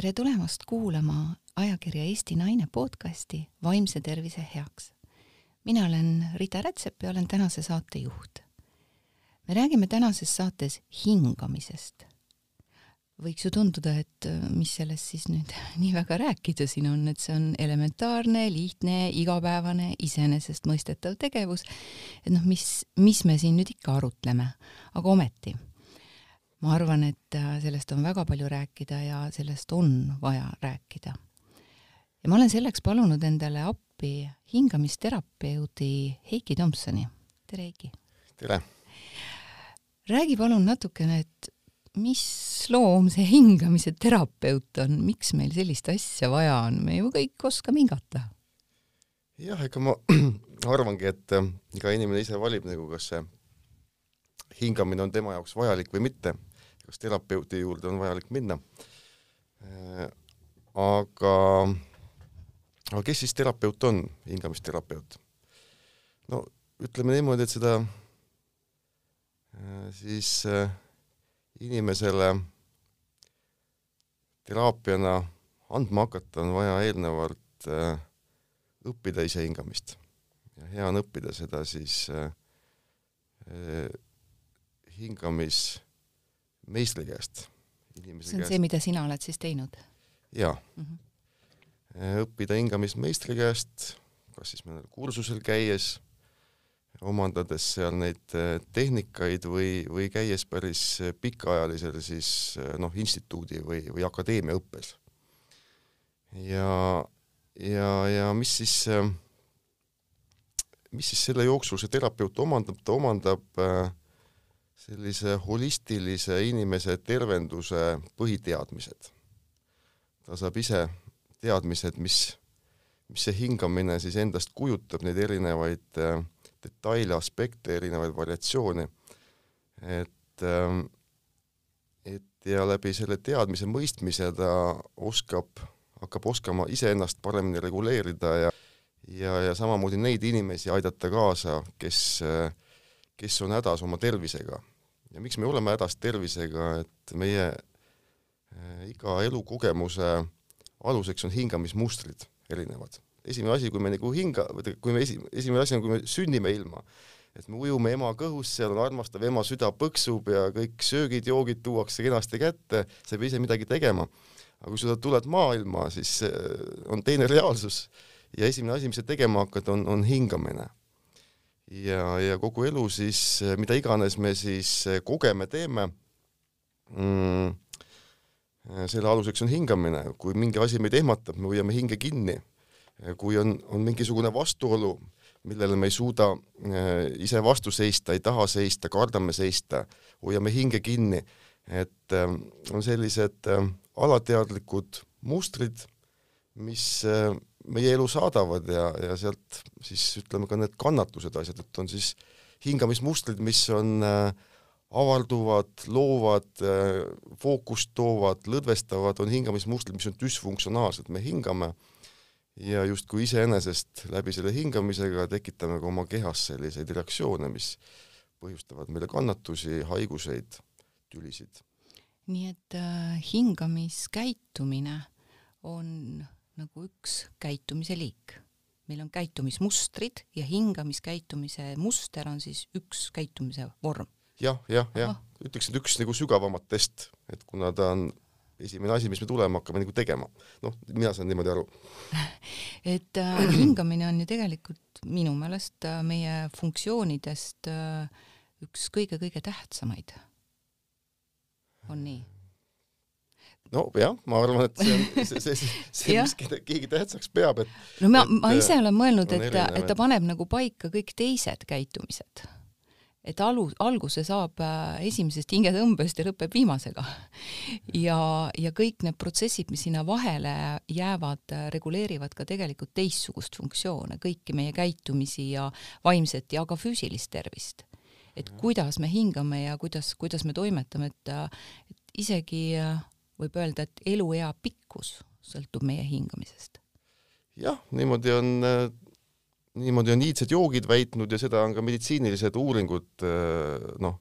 tere tulemast kuulama ajakirja Eesti Naine podcasti Vaimse tervise heaks. mina olen Rita Rätsep ja olen tänase saate juht. me räägime tänases saates hingamisest. võiks ju tunduda, et äh, mis sellest siis nüüd nii väga rääkida siin on, et see on elementaarne, lihtne, igapäevane, iseenesestmõistetav tegevus. et noh, mis, mis me siin nüüd ikka arutleme, aga ometi ma arvan, et äh, sellest on väga palju rääkida ja sellest on vaja rääkida. ja ma olen selleks palunud endale appi hingamisterapeudi Heiki Tomsoni. tere, Heiki! tere! räägi palun natukene, et mis loom see hingamise terapeut on, miks meil sellist asja vaja on, me ju kõik oskame hingata. jah, ega ma arvangi, et äh, iga inimene ise valib nagu, kas see hingamine on tema jaoks vajalik või mitte kas terapeuti juurde on vajalik minna. Äh, aga, aga kes siis terapeut on, hingamisterapeut? no ütleme niimoodi, et seda äh, siis äh, inimesele teraapiana andma hakata, on vaja eelnevalt õppida ise hingamist. ja hea on õppida seda siis hingamis meistri käest. see on käest. see, mida sina oled siis teinud? jaa mm. -hmm. õppida hingamismeistri käest, kas siis mõnel kursusel käies, omandades seal neid äh, tehnikaid või, või käies päris pikaajalisel siis äh, noh, instituudi või, või akadeemia õppes. ja, ja, ja mis siis, mis siis selle jooksul see terapeut omandab, ta omandab äh, sellise holistilise inimese tervenduse põhiteadmised. ta saab ise teadmised, mis, mis see hingamine siis endast kujutab, neid erinevaid äh, detaile, aspekte, erinevaid variatsioone, et äh, et ja läbi selle teadmise mõistmise ta oskab, hakkab oskama iseennast paremini reguleerida ja ja, ja samamoodi neid inimesi aidata kaasa, kes äh, kes on hädas oma tervisega. ja miks me oleme hädas tervisega, et meie äh, iga elukogemuse aluseks on hingamismustrid erinevad. esimene asi, kui me nagu hinga, kui me esi, esimene asi on, kui me sünnime ilma, et me ujume ema kõhus, seal on armastav ema süda põksub ja kõik söögid-joogid tuuakse kenasti kätte, sa ei pea ise midagi tegema. aga kui sa tuled maailma, siis äh, on teine reaalsus ja esimene asi, mis sa tegema hakkad, on, on hingamine ja, ja kogu elu siis, mida iganes me siis kogeme, teeme mm,, selle aluseks on hingamine, kui mingi asi meid ehmatab, me hoiame hinge kinni. kui on, on mingisugune vastuolu, millele me ei suuda ise vastu seista, ei taha seista, kardame seista, hoiame hinge kinni, et on sellised alateadlikud mustrid, mis meie elu saadavad ja, ja sealt siis ütleme ka need kannatused, asjad, et on siis hingamismustrid, mis on äh, avalduvad, loovad äh,, fookust toovad, lõdvestavad, on hingamismustrid, mis on düsfunktsionaalsed, me hingame ja justkui iseenesest läbi selle hingamisega tekitame ka oma kehas selliseid reaktsioone, mis põhjustavad meile kannatusi, haiguseid, tülisid. nii et äh, hingamiskäitumine on nagu üks käitumise liik. meil on käitumismustrid ja hingamiskäitumise muster on siis üks käitumise vorm ja,. jah, jah, jah, ütleks, et üks nagu sügavamatest, et kuna ta on esimene asi, mis me tulema hakkame nagu tegema. noh, mina saan niimoodi aru et äh, hingamine on ju tegelikult minu meelest äh, meie funktsioonidest äh, üks kõige-kõige tähtsamaid. on nii? Nojah, ma arvan, et see on see, see, see, see mis keegi tähtsaks peab, et no ma, ma ise olen mõelnud, et, et ta paneb nagu paika kõik teised käitumised. et alu, alguse saab äh, esimesest hingetõmbest ja lõpeb viimasega. ja, ja kõik need protsessid, mis sinna vahele jäävad, äh, reguleerivad ka tegelikult teistsugust funktsioone, kõiki meie käitumisi ja vaimset ja ka füüsilist tervist et kuidas me hingame ja kuidas, kuidas me toimetame, et, et isegi võib öelda, et eluea pikkus sõltub meie hingamisest. jah, niimoodi on, niimoodi on iidsed joogid väitnud ja seda on ka meditsiinilised uuringud noh,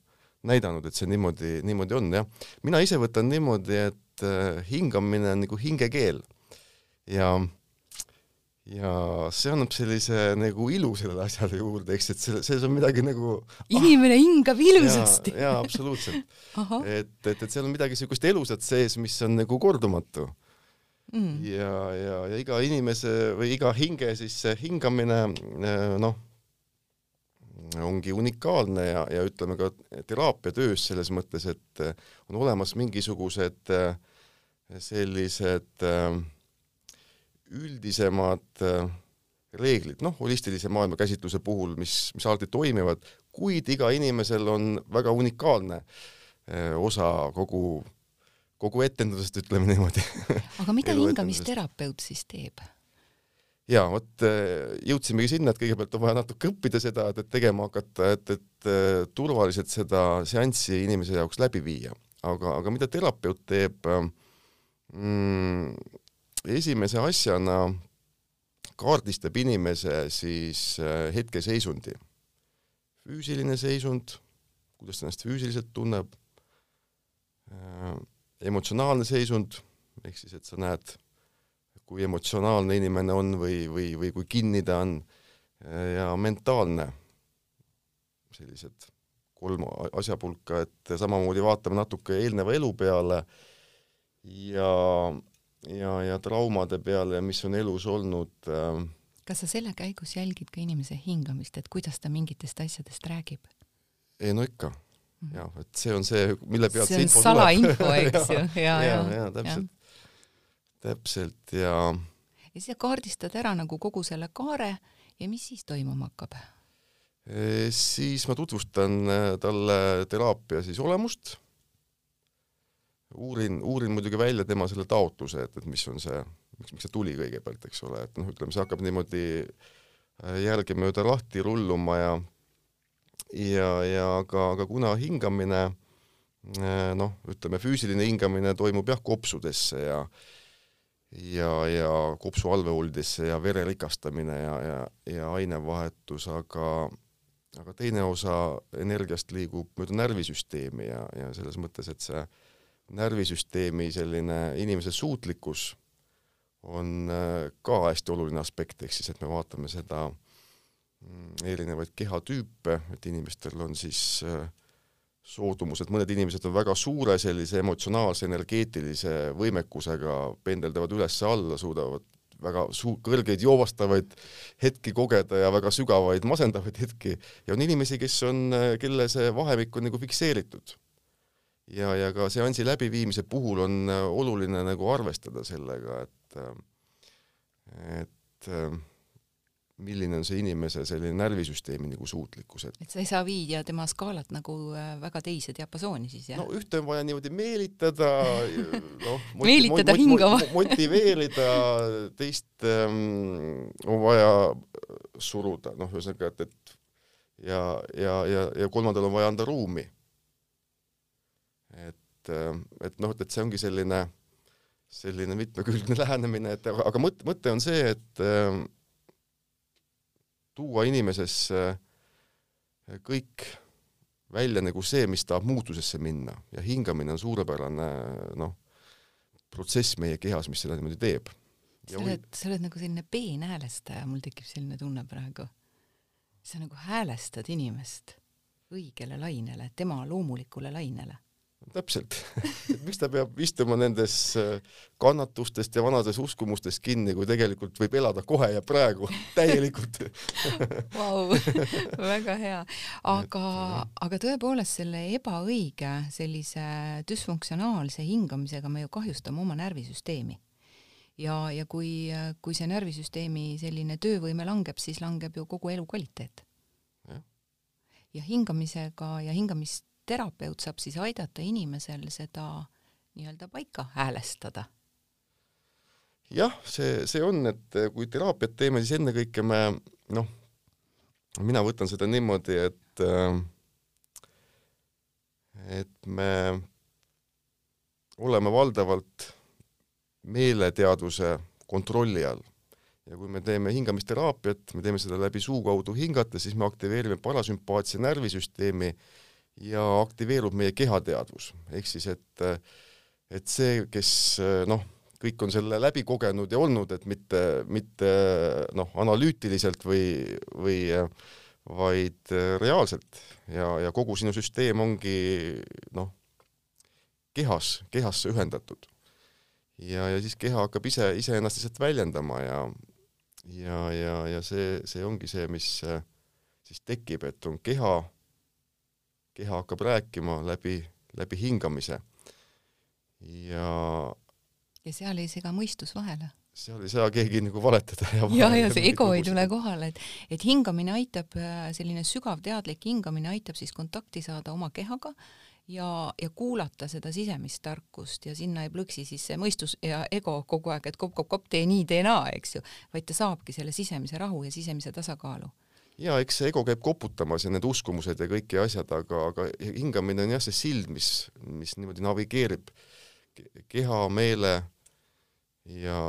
näidanud, et see niimoodi, niimoodi on, jah. mina ise võtan niimoodi, et äh, hingamine on nagu hingekeel ja ja see annab sellise nagu ilu sellele asjale juurde, eks, et selles, selles on midagi nagu inimene ah, hingab ilusasti. jaa, absoluutselt. Et, et, et seal on midagi niisugust elusat sees, mis on nagu kordumatu. Mm.. ja, ja, ja iga inimese või iga hinge siis hingamine noh, ongi unikaalne ja, ja ütleme ka teraapiatöös selles mõttes, et on olemas mingisugused sellised äh, üldisemad äh, reeglid, noh, holistilise maailmakäsitluse puhul, mis, mis alati toimivad, kuid iga inimesel on väga unikaalne äh, osa kogu, kogu etendusest, ütleme niimoodi. aga mida hingamisterapeut siis teeb? ja vot äh, jõudsimegi sinna, et kõigepealt on vaja natuke õppida seda, et, et tegema hakata, et, et turvaliselt seda seanssi inimese jaoks läbi viia. aga, aga mida terapeut teeb mm,? Esimese asjana kaardistab inimese siis äh, hetkeseisundi, füüsiline seisund, kuidas ta ennast füüsiliselt tunneb, äh, emotsionaalne seisund, ehk siis et sa näed, kui emotsionaalne inimene on või, või, või kui kinni ta on, äh, ja mentaalne, sellised kolm asjapulka, et samamoodi vaatame natuke eelneva elu peale ja ja, ja traumade peale, mis on elus olnud äh, kas sa selle käigus jälgid ka inimese hingamist, et kuidas ta mingitest asjadest räägib? ei no ikka. Mm jah, et see on see, mille pealt see, see info salainfo, eks ju, ja, ja, ja, ja täpselt, täpselt ja ja siis sa kaardistad ära nagu kogu selle kaare ja mis siis toimuma hakkab? Siis ma tutvustan äh, talle teraapia siis olemust uurin, uurin muidugi välja tema selle taotluse, et, et mis on see, miks, miks see tuli kõigepealt, eks ole, et noh, ütleme, see hakkab niimoodi äh, järgemööda lahti rulluma ja ja, ja aga, aga kuna hingamine äh, noh, ütleme füüsiline hingamine toimub jah, kopsudesse ja ja, ja kopsu alveoldisse ja vere rikastamine ja, ja, ja ainevahetus, aga aga teine osa energiast liigub mööda närvisüsteemi ja, ja selles mõttes, et see närvisüsteemi selline inimese suutlikkus on äh, ka hästi oluline aspekt, ehk siis et me vaatame seda mm, erinevaid kehatüüpe, et inimestel on siis äh, soodumused, mõned inimesed on väga suure sellise emotsionaalse, energeetilise võimekusega, pendeldavad üles-alla, suudavad väga suu-, kõrgeid joovastavaid hetki kogeda ja väga sügavaid masendavaid hetki. Ja on inimesi, kes on, äh, kelle see vahemik on nagu fikseeritud ja, ja ka seansi läbiviimise puhul on äh, oluline nagu arvestada sellega, et äh, et äh, milline on see inimese selline närvisüsteemi nagu suutlikkus, et et sa ei saa viia tema skaalat nagu väga teise diapasooni siis, jah? no ühte on vaja niimoodi meelitada, noh meelitada mot, hingama motiveerida, teist ähm, on vaja suruda, noh, ühesõnaga, et, et ja, ja, ja, ja kolmandal on vaja anda ruumi et, äh, et noh, et see ongi selline, selline mitmekülgne lähenemine, et aga, aga mõte, mõte on see, et äh, tuua inimesesse äh, kõik välja nagu see, mis tahab muutusesse minna ja hingamine on suurepärane noh, protsess meie kehas, mis seda niimoodi teeb. sa oled, sa oled nagu selline peenhäälestaja, mul tekib selline tunne praegu. sa nagu häälestad inimest õigele lainele, tema loomulikule lainele täpselt et miks ta peab istuma nendes äh, kannatustest ja vanades uskumustest kinni, kui tegelikult võib elada kohe ja praegu täielikult Vau, väga hea. aga, aga tõepoolest selle ebaõige, sellise düsfunktsionaalse hingamisega me ju kahjustame oma närvisüsteemi. ja, ja kui, kui see närvisüsteemi selline töövõime langeb, siis langeb ju kogu elukvaliteet. ja hingamisega ja hingamist terapeut saab siis aidata inimesel seda nii-öelda paika häälestada? jah, see, see on, et kui teraapiat teeme, siis ennekõike me noh, mina võtan seda niimoodi, et et me oleme valdavalt meeleteadvuse kontrolli all ja kui me teeme hingamisteraapiat, me teeme seda läbi suu kaudu hingates, siis me aktiveerime parasümpaatse närvisüsteemi ja aktiveerub meie kehateadvus, ehk siis et, et see, kes noh, kõik on selle läbi kogenud ja olnud, et mitte, mitte noh, analüütiliselt või, või vaid reaalselt ja, ja kogu sinu süsteem ongi noh, kehas, kehasse ühendatud. ja, ja siis keha hakkab ise, iseennast lihtsalt väljendama ja ja, ja, ja see, see ongi see, mis siis tekib, et on keha, keha hakkab rääkima läbi, läbi hingamise. ja ja seal ei sega mõistus vahele. seal ei saa keegi nagu valetada ja ja, ja see ego ei tule kohale, et, et hingamine aitab, selline sügav teadlik hingamine aitab siis kontakti saada oma kehaga ja, ja kuulata seda sisemist tarkust ja sinna ei plõksi siis see mõistus ja ego kogu aeg, et kopp-kopp-kopp, tee nii, tee naa, eks ju, vaid ta saabki selle sisemise rahu ja sisemise tasakaalu ja eks see ego käib koputamas ja need uskumused ja kõik ja asjad, aga, aga hingamine on jah, see sild, mis, mis niimoodi navigeerib keha, meele ja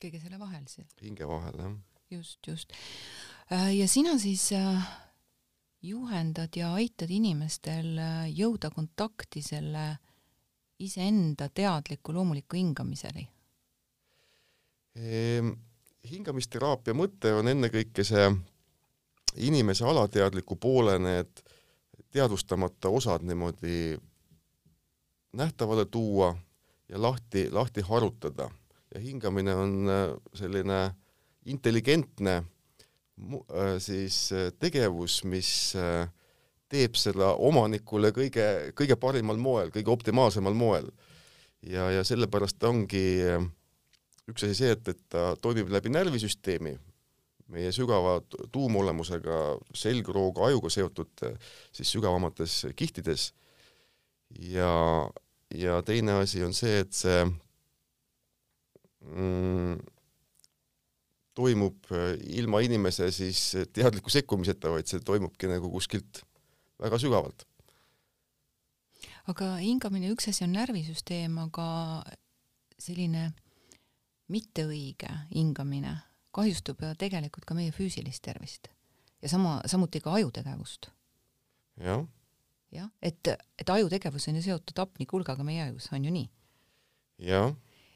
kõige selle vahel seal. hinge vahel, jah. just, just. Äh, ja sina siis äh, juhendad ja aitad inimestel äh, jõuda kontakti selle iseenda teadliku loomuliku hingamiseni ehm,? Hingamisteraapia mõte on ennekõike see inimese alateadliku poole need teadvustamata osad niimoodi nähtavale tuua ja lahti, lahti harutada. ja hingamine on äh, selline intelligentne Äh, siis äh, tegevus, mis äh, teeb selle omanikule kõige, kõige parimal moel, kõige optimaalsemal moel. ja, ja sellepärast ongi üks asi see, et, et ta toimib läbi närvisüsteemi, meie sügava tuumolemusega, selgrooga, ajuga seotud siis sügavamates kihtides. ja, ja teine asi on see, et see mm, toimub äh, ilma inimese siis teadliku sekkumiseta, vaid see toimubki nagu kuskilt väga sügavalt. aga hingamine, üks asi on närvisüsteem, aga selline mitteõige hingamine kahjustab ju tegelikult ka meie füüsilist tervist ja sama, samuti ka ajutegevust. jah. jah, et, et ajutegevus on ju seotud hapnikulgaga meie ajus, on ju nii? jah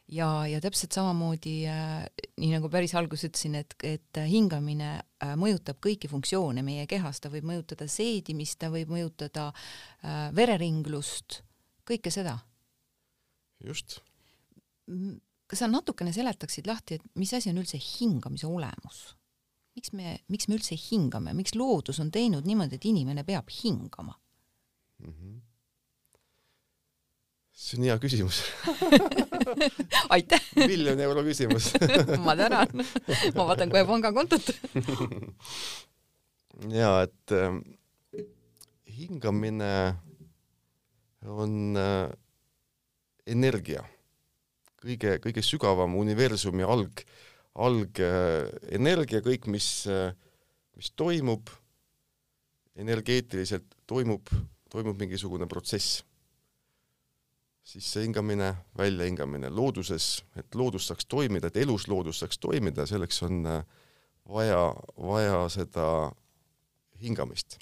ja, ja täpselt samamoodi äh, nii nagu päris alguses ütlesin, et, et hingamine äh, mõjutab kõiki funktsioone meie kehas, ta võib mõjutada seedimist, ta võib mõjutada äh, vereringlust, kõike seda. just. Kas sa natukene seletaksid lahti, et mis asi on üldse hingamise olemus? miks me, miks me üldse hingame, miks loodus on teinud niimoodi, et inimene peab hingama? Mm? -hmm see on hea küsimus. Aitäh! Miljoni euro küsimus. Ma tänan. ma vaatan kohe pangakontot. Ja et äh, hingamine on äh, energia, kõige, kõige sügavam universumi alg, algenergia kõik, mis mis toimub energeetiliselt, toimub, toimub mingisugune protsess sissehingamine, väljahingamine looduses, et loodus saaks toimida, et elus loodus saaks toimida, selleks on vaja, vaja seda hingamist.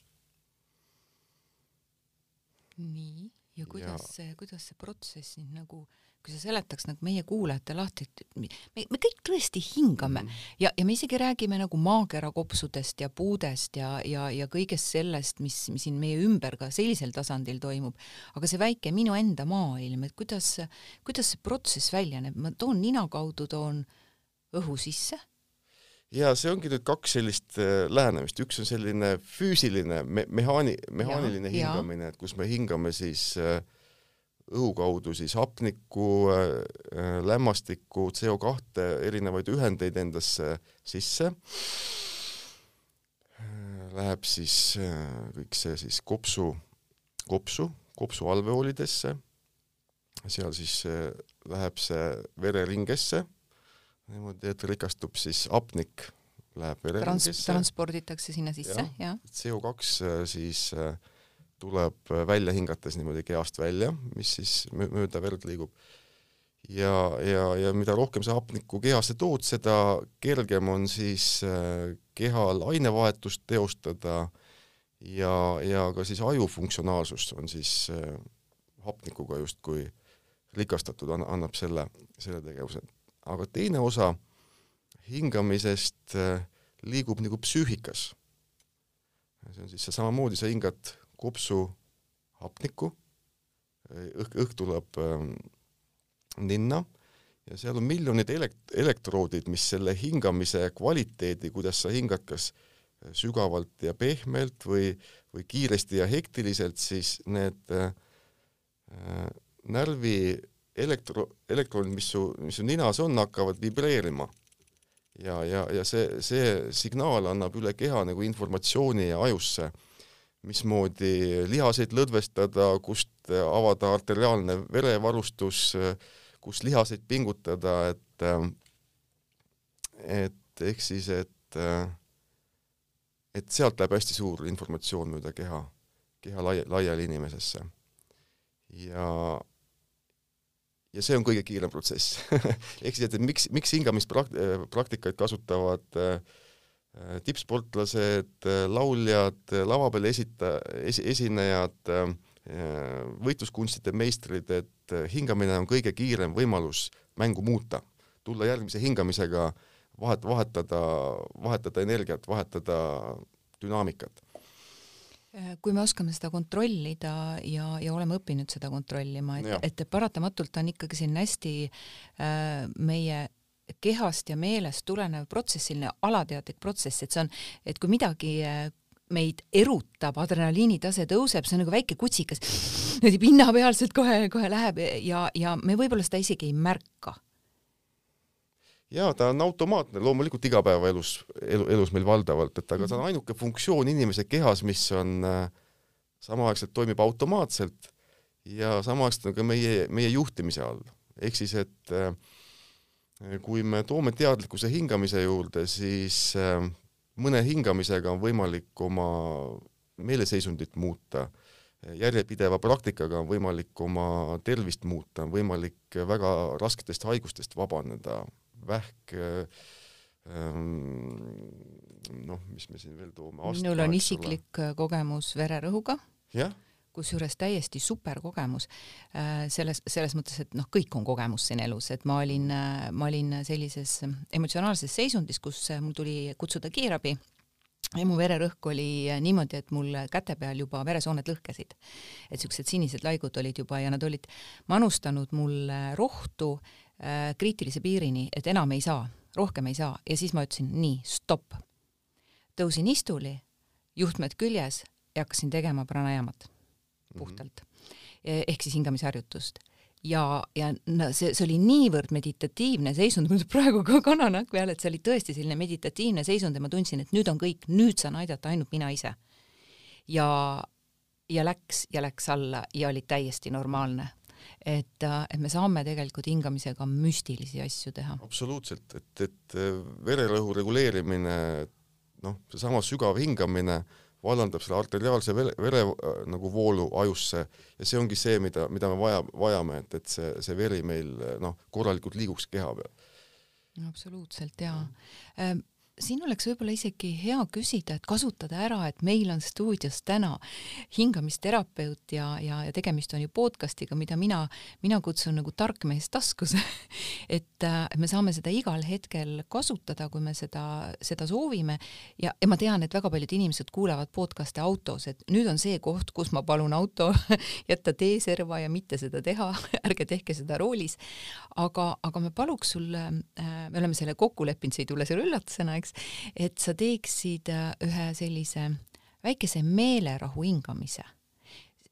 nii, ja kuidas kuidas see protsess nüüd nagu äh, kui sa seletaks nagu meie kuulajatele lahti, et me, me kõik tõesti hingame. Mm. Ja, ja me isegi räägime nagu maakera kopsudest ja puudest ja, ja, ja kõigest sellest, mis, mis siin meie ümber ka sellisel tasandil toimub, aga see väike minu enda maailm, et kuidas, kuidas see protsess välja näeb, ma toon nina kaudu, toon õhu sisse. Ja see ongi nüüd kaks sellist äh, lähenemist, üks on selline füüsiline me, mehaani-, mehaaniline ja, hingamine, et kus me hingame siis äh, õhu kaudu siis hapnikku, äh, lämmastikku, CO2, erinevaid ühendeid endasse sisse. Läheb siis äh, kõik see siis kopsu, kopsu, kopsu alveoolidesse. seal siis äh, läheb see vereringesse niimoodi, et rikastub siis hapnik, läheb vereringesse Trans. transporditakse sinna sisse, jah ja.? CO2 siis äh, tuleb välja hingates niimoodi kehast välja, mis siis mööda verd liigub. ja, ja, ja mida rohkem sa hapnikku kehasse tood, seda kergem on siis äh, kehal ainevahetust teostada ja, ja ka siis aju funktsionaalsus on siis äh, hapnikuga justkui rikastatud, annab selle, selle tegevuse. aga teine osa hingamisest äh, liigub nagu psüühikas. see on siis see samamoodi, sa hingad kopsu hapnikku, õhk, õhk tuleb ähm, ninna ja seal on miljonid elekt-, elektroodid, mis selle hingamise kvaliteedi, kuidas sa hingad, kas sügavalt ja pehmelt või, või kiiresti ja hektiliselt, siis need äh, närvi elektro, elektronid, mis su, mis su ninas on, hakkavad vibreerima. ja, ja, ja see, see signaal annab üle keha nagu informatsiooni ajusse, mismoodi lihaseid lõdvestada, kust avada arteriaalne verevarustus, kus lihaseid pingutada, et et ehk siis, et et sealt läheb hästi suur informatsioon mööda keha, keha laia, laiali inimesesse. ja, ja see on kõige kiirem protsess ehk siis, et, miks, miks hingamispraktikaid kasutavad äh, tippsportlased, lauljad, lava peal esita- es,, esinejad äh,, võitluskunstide meistrid, et hingamine on kõige kiirem võimalus mängu muuta, tulla järgmise hingamisega äh, vahet, vahetada, vahetada energiat, vahetada dünaamikat. Kui me oskame seda kontrollida ja, ja oleme õppinud seda kontrollima, et, et paratamatult on ikkagi selline hästi äh, meie kehast ja meelest tulenev protsess, selline alateadlik protsess, et see on, et kui midagi äh, meid erutab, adrenaliinitase tõuseb, see on nagu väike kutsikas, niimoodi pinnapealselt kohe-kohe läheb ja, ja me võib-olla seda isegi ei märka jaa, ta on automaatne, loomulikult igapäevaelus, elu, elus meil valdavalt, et aga ta on mhm. ainuke funktsioon inimese kehas, mis on äh, samaaegselt toimib automaatselt ja samaaegselt on ka meie, meie juhtimise all. ehk siis, et äh, kui me toome teadlikkuse hingamise juurde, siis äh, mõne hingamisega on võimalik oma meeleseisundit muuta, järjepideva praktikaga on võimalik oma tervist muuta, on võimalik väga rasketest haigustest vabaneda vähk ähm, noh, mis me siin veel toome. minul on isiklik. Äh, kogemus vererõhuga. jah kusjuures täiesti super kogemus äh, selles, selles mõttes, et noh, kõik on kogemus siin elus, et ma olin, äh, ma olin sellises emotsionaalses seisundis, kus mul tuli kutsuda kiirabi ja mu vererõhk oli niimoodi, et mul käte peal juba veresooned lõhkesid. et siuksed sinised laigud olid juba ja nad olid manustanud mulle rohtu äh, Äh, kriitilise piirini, et enam ei saa, rohkem ei saa ja siis ma ütlesin nii, stopp. tõusin istuli, juhtmed küljes ja hakkasin tegema pranajamat. Puhtalt mm -hmm. ehk siis hingamisharjutust ja, ja no see, see oli niivõrd meditatiivne seisund, mul praegu ka kananahk peal, et see oli tõesti selline meditatiivne seisund ja ma tundsin, et nüüd on kõik, nüüd saan aidata ainult mina ise. ja, ja läks ja läks alla ja oli täiesti normaalne et, äh, et me saame tegelikult hingamisega müstilisi asju teha. absoluutselt, et, et äh, vererõhu reguleerimine, noh, seesama sügav hingamine vallandab selle arteriaalse vere, vere äh, nagu voolu ajusse ja see ongi see, mida, mida me vaja, vajame, et, et see, see veri meil noh, korralikult liiguks keha peal. absoluutselt jaa mm siin oleks võib-olla isegi hea küsida, et kasutada ära, et meil on stuudios täna hingamisterapeut ja, ja, ja tegemist on ju podcast'iga, mida mina, mina kutsun nagu tark mees taskus. Et äh, me saame seda igal hetkel kasutada, kui me seda, seda soovime. Ja, ja ma tean, et väga paljud inimesed kuulavad podcast'e autos, et nüüd on see koht, kus ma palun auto jätta teeserva ja mitte seda teha. Ärge tehke seda roolis. aga, aga me paluks sul äh,, me oleme selle kokku leppinud, see ei tule sulle üllatusena, eks, et sa teeksid äh, ühe sellise väikese meelerahu hingamise,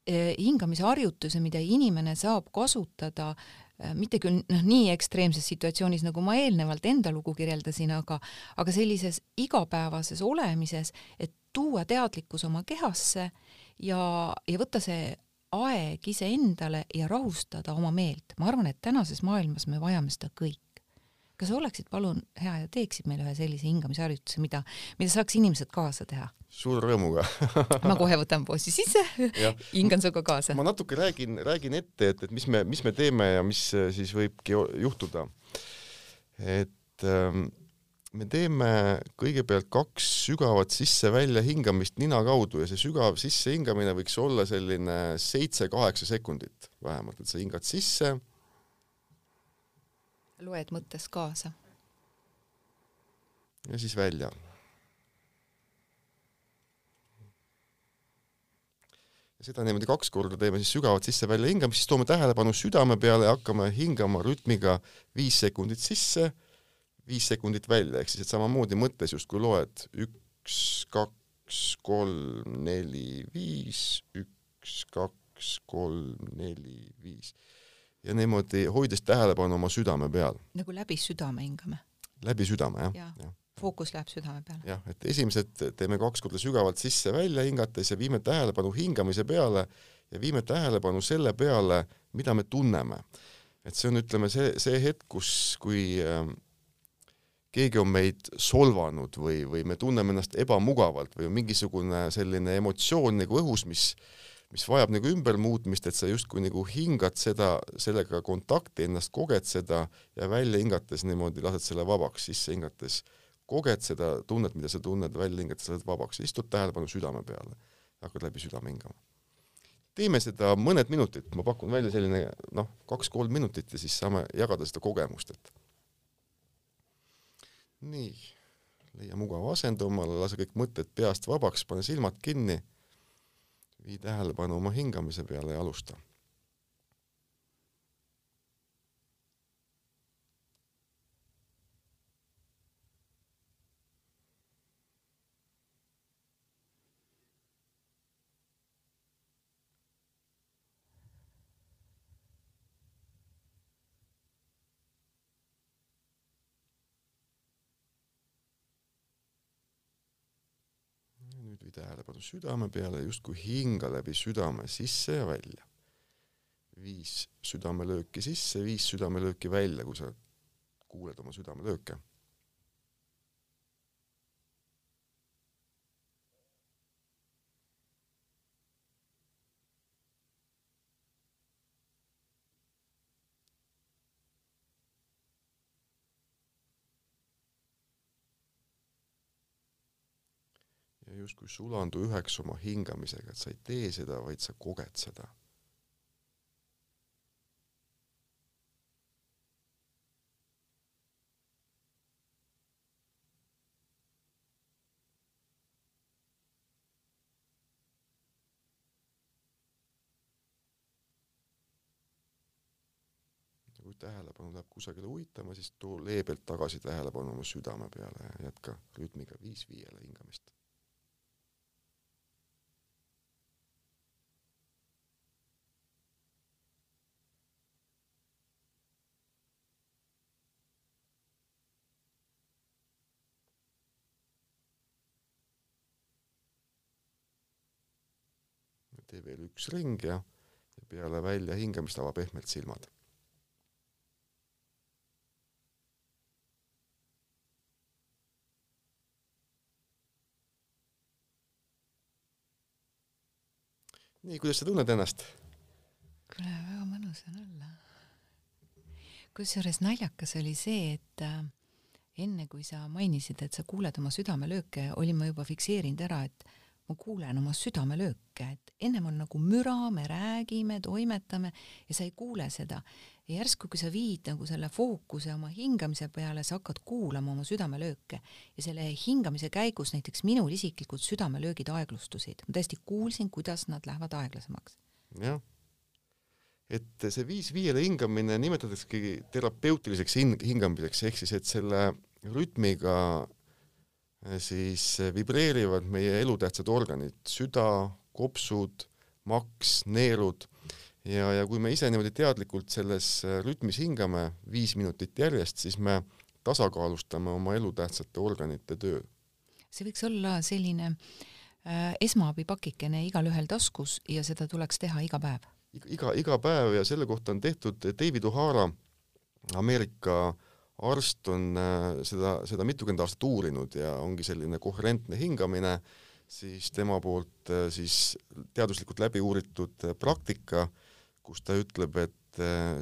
äh, hingamisharjutuse, mida inimene saab kasutada äh, mitte küll noh, nii ekstreemses situatsioonis, nagu ma eelnevalt enda lugu kirjeldasin, aga, aga sellises igapäevases olemises, et tuua teadlikkus oma kehasse ja, ja võtta see aeg iseendale ja rahustada oma meelt. ma arvan, et tänases maailmas me vajame seda kõik kas sa oleksid palun hea ja teeksid meile ühe sellise hingamisharjutuse, mida, mida saaks inimesed kaasa teha? suure rõõmuga ma kohe võtan poisi sisse hingan sinuga kaasa. ma natuke räägin, räägin ette, et, et mis me, mis me teeme ja mis äh, siis võibki juhtuda. et ähm, me teeme kõigepealt kaks sügavat sisse-välja hingamist nina kaudu ja see sügav sissehingamine võiks olla selline seitse-kaheksa sekundit vähemalt, et sa hingad sisse. Loed mõttes kaasa. ja siis välja. ja seda niimoodi kaks korda teeme siis sügavat sisse-välja hingamist, siis toome tähelepanu südame peale ja hakkame hingama rütmiga viis sekundit sisse viis sekundit välja, ehk siis et samamoodi mõttes justkui loed üks, kaks, kolm, neli, viis, üks, kaks, kolm, neli, viis. Ja niimoodi hoides tähelepanu oma südame peal. nagu läbi südame hingame? läbi südame, jah ja. ja fookus läheb südame peale. jah, et esimesed teeme kaks korda sügavalt sisse-välja hingates ja viime tähelepanu hingamise peale ja viime tähelepanu selle peale, mida me tunneme. et see on, ütleme, see, see hetk, kus, kui äh, keegi on meid solvanud või, või me tunneme ennast ebamugavalt või on mingisugune selline emotsioon nagu õhus, mis mis vajab nagu ümbermuutmist, et sa justkui nagu hingad seda, sellega kontakti, ennast koged seda ja välja hingates niimoodi lased selle vabaks, sisse hingates. Koged seda tunnet, mida sa tunned, välja hingates lased vabaks, istud tähelepanu südame peale, hakkad läbi südame hingama. teeme seda mõned minutid, ma pakun välja selline noh, kaks-kolm minutit ja siis saame jagada seda kogemust, et nii, leia mugav asend omale, lase kõik mõtted peast vabaks, pane silmad kinni, vii tähelepanu oma hingamise peale ja alusta juhi tähelepanu südame peale, justkui hinga läbi südame sisse ja välja. viis südamelööki sisse, viis südamelööki välja, kui sa kuuled oma südamelööke ja justkui sulandu üheks oma hingamisega, et sa ei tee seda, vaid sa koged seda. kui tähelepanu läheb kusagile uitama, siis too leebelt tagasi tähelepanu oma südame peale ja jätka rütmiga viis viiele hingamist tee veel üks ring ja, ja peale väljahingamist ava pehmelt silmad. nii, kuidas sa tunned ennast? kuule, väga mõnus on olla. kusjuures naljakas oli see, et äh, enne kui sa mainisid, et sa kuuled oma südamelööke, olin ma juba fikseerinud ära, et ma kuulen oma südamelööke, et ennem on nagu müra, me räägime, toimetame ja sa ei kuule seda. ja järsku, kui sa viid nagu selle fookuse oma hingamise peale, sa hakkad kuulama oma südamelööke ja selle hingamise käigus näiteks minul isiklikult südamelöögid aeglustusid, ma tõesti kuulsin, kuidas nad lähevad aeglasemaks. jah, et see viis viiele hingamine nimetataksegi terapeutiliseks hing-, hingamiseks, ehk siis et selle rütmiga siis äh, vibreerivad meie elutähtsad organid, süda, kopsud, maks, neerud ja, ja kui me ise niimoodi teadlikult selles äh, rütmis hingame viis minutit järjest, siis me tasakaalustame oma elutähtsate organite töö. see võiks olla selline äh, esmaabipakikene igalühel taskus ja seda tuleks teha iga päev? iga, iga päev ja selle kohta on tehtud David O'Hara, Ameerika äh, arst on äh, seda, seda mitukümmend aastat uurinud ja ongi selline koherentne hingamine, siis tema poolt äh, siis teaduslikult läbi uuritud äh, praktika, kus ta ütleb, et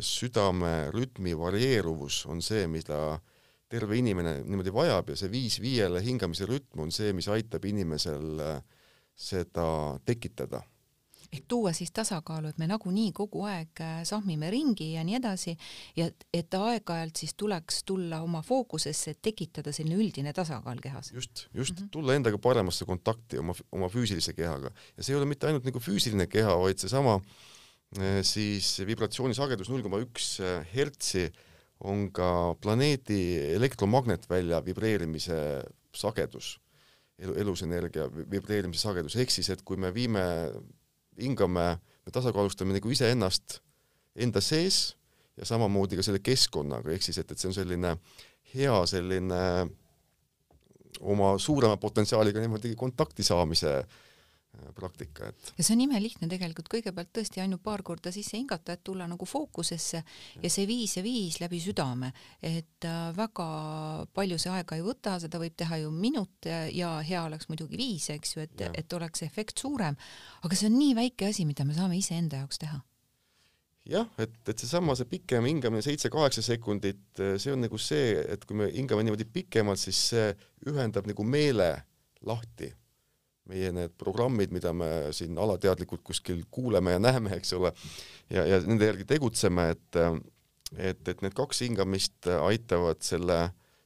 südame rütmi varieeruvus on see, mida terve inimene niimoodi vajab ja see viis viiele hingamise rütm on see, mis aitab inimesel seda tekitada ehk tuua siis tasakaalu, et me nagunii kogu aeg äh, sahmime ringi ja nii edasi ja et aeg-ajalt siis tuleks tulla oma fookusesse, et tekitada selline üldine tasakaal kehas. just, just mm -hmm. tulla endaga paremasse kontakti oma, oma füüsilise kehaga ja see ei ole mitte ainult nagu füüsiline keha, vaid seesama äh, siis vibratsioonisagedus null koma üks äh, hertsi on ka planeedi elektromagnetvälja vibreerimise sagedus, elu, elusenergia vibreerimise sagedus, ehk siis et kui me viime hingame, me tasakaalustame nagu iseennast enda sees ja samamoodi ka selle keskkonnaga, ehk siis et, et see on selline hea selline oma suurema potentsiaaliga niimoodi kontakti saamise äh, praktika, et. ja see on imelihtne tegelikult, kõigepealt tõesti ainult paar korda sisse hingata, et tulla nagu fookusesse ja, see viis ja viis läbi südame, et äh, väga palju see aega ei võta, seda võib teha ju minut ja, ja hea oleks muidugi viis, eks ju, et, et oleks efekt suurem, aga see on nii väike asi, mida me saame iseenda jaoks teha. Jah, et, et seesama, see pikem hingamine, seitse-kaheksa sekundit, see on nagu see, et kui me hingame niimoodi pikemalt, siis see ühendab nagu meele lahti meie need programmid, mida me siin alateadlikult kuskil kuuleme ja näeme, eks ole, ja, ja nende järgi tegutseme, et et, et need kaks hingamist aitavad selle,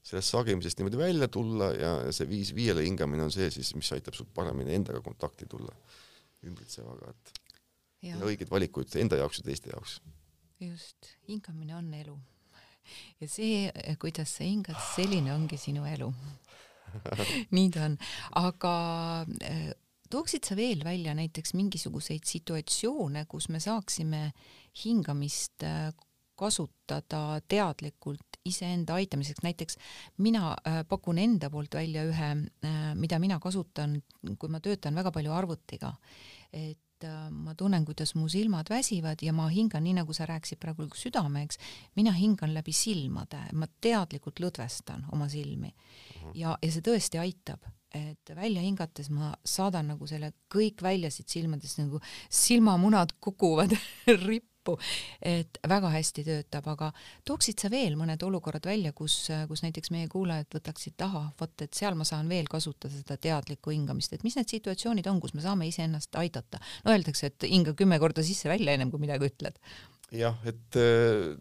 sellest sagimisest niimoodi välja tulla ja see viis viiele hingamine on see siis, mis aitab sul paremini endaga kontakti tulla ümbritsevaga, et ja. õigeid valikuid enda jaoks ja teiste jaoks. just, hingamine on elu. ja see, kuidas sa hingad, selline ongi sinu elu nii ta on, aga äh, tooksid sa veel välja näiteks mingisuguseid situatsioone, kus me saaksime hingamist äh, kasutada teadlikult iseenda aitamiseks, näiteks mina äh, pakun enda poolt välja ühe, mida mina kasutan, kui ma töötan väga palju arvutiga, et ma tunnen, kuidas mu silmad väsivad ja ma hingan, nii nagu sa rääkisid praegu südameks, mina hingan läbi silmade, ma teadlikult lõdvestan oma silmi ja, ja see tõesti aitab, et välja hingates ma saadan nagu selle kõik välja siit silmadest, nagu silmamunad kukuvad rippu, et väga hästi töötab, aga tooksid sa veel mõned olukorrad välja, kus, kus näiteks meie kuulajad võtaksid taha, vot et seal ma saan veel kasutada seda teadlikku hingamist, et mis need situatsioonid on, kus me saame iseennast aidata? no öeldakse, et hinga kümme korda sisse-välja ennem kui midagi ütled. jah, et äh,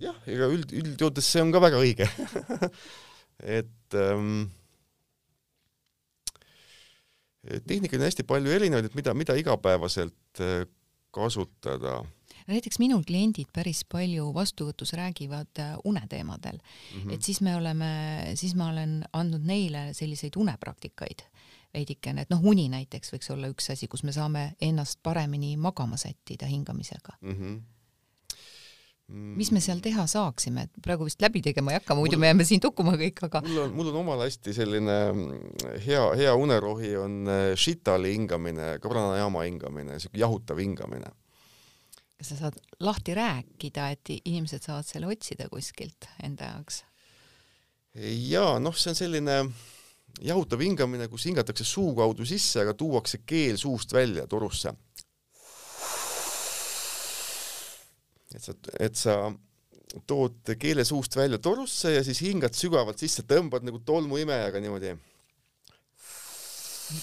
jah, ega üld, üldjoontes see on ka väga õige et ähm, tehnikaid on hästi palju erinevaid, et mida, mida igapäevaselt äh, kasutada. näiteks minul kliendid päris palju vastuvõtus räägivad äh, uneteemadel mm, -hmm. et siis me oleme, siis ma olen andnud neile selliseid unepraktikaid veidikene, et noh, uni näiteks võiks olla üks asi, kus me saame ennast paremini magama sättida hingamisega mm. -hmm mis me seal teha saaksime, et praegu vist läbi tegema ei hakka, muidu mul, me jääme siin tukkuma kõik, aga mul on, mul on omal hästi selline hea, hea unerohi on äh, shitali hingamine, pranajama hingamine, siuke jahutav hingamine. kas sa saad lahti rääkida, et inimesed saavad selle otsida kuskilt enda jaoks? jaa, noh, see on selline jahutav hingamine, kus hingatakse suu kaudu sisse, aga tuuakse keel suust välja torusse et sa, et sa tood keele suust välja torusse ja siis hingad sügavalt sisse, tõmbad nagu tolmuimejaga niimoodi.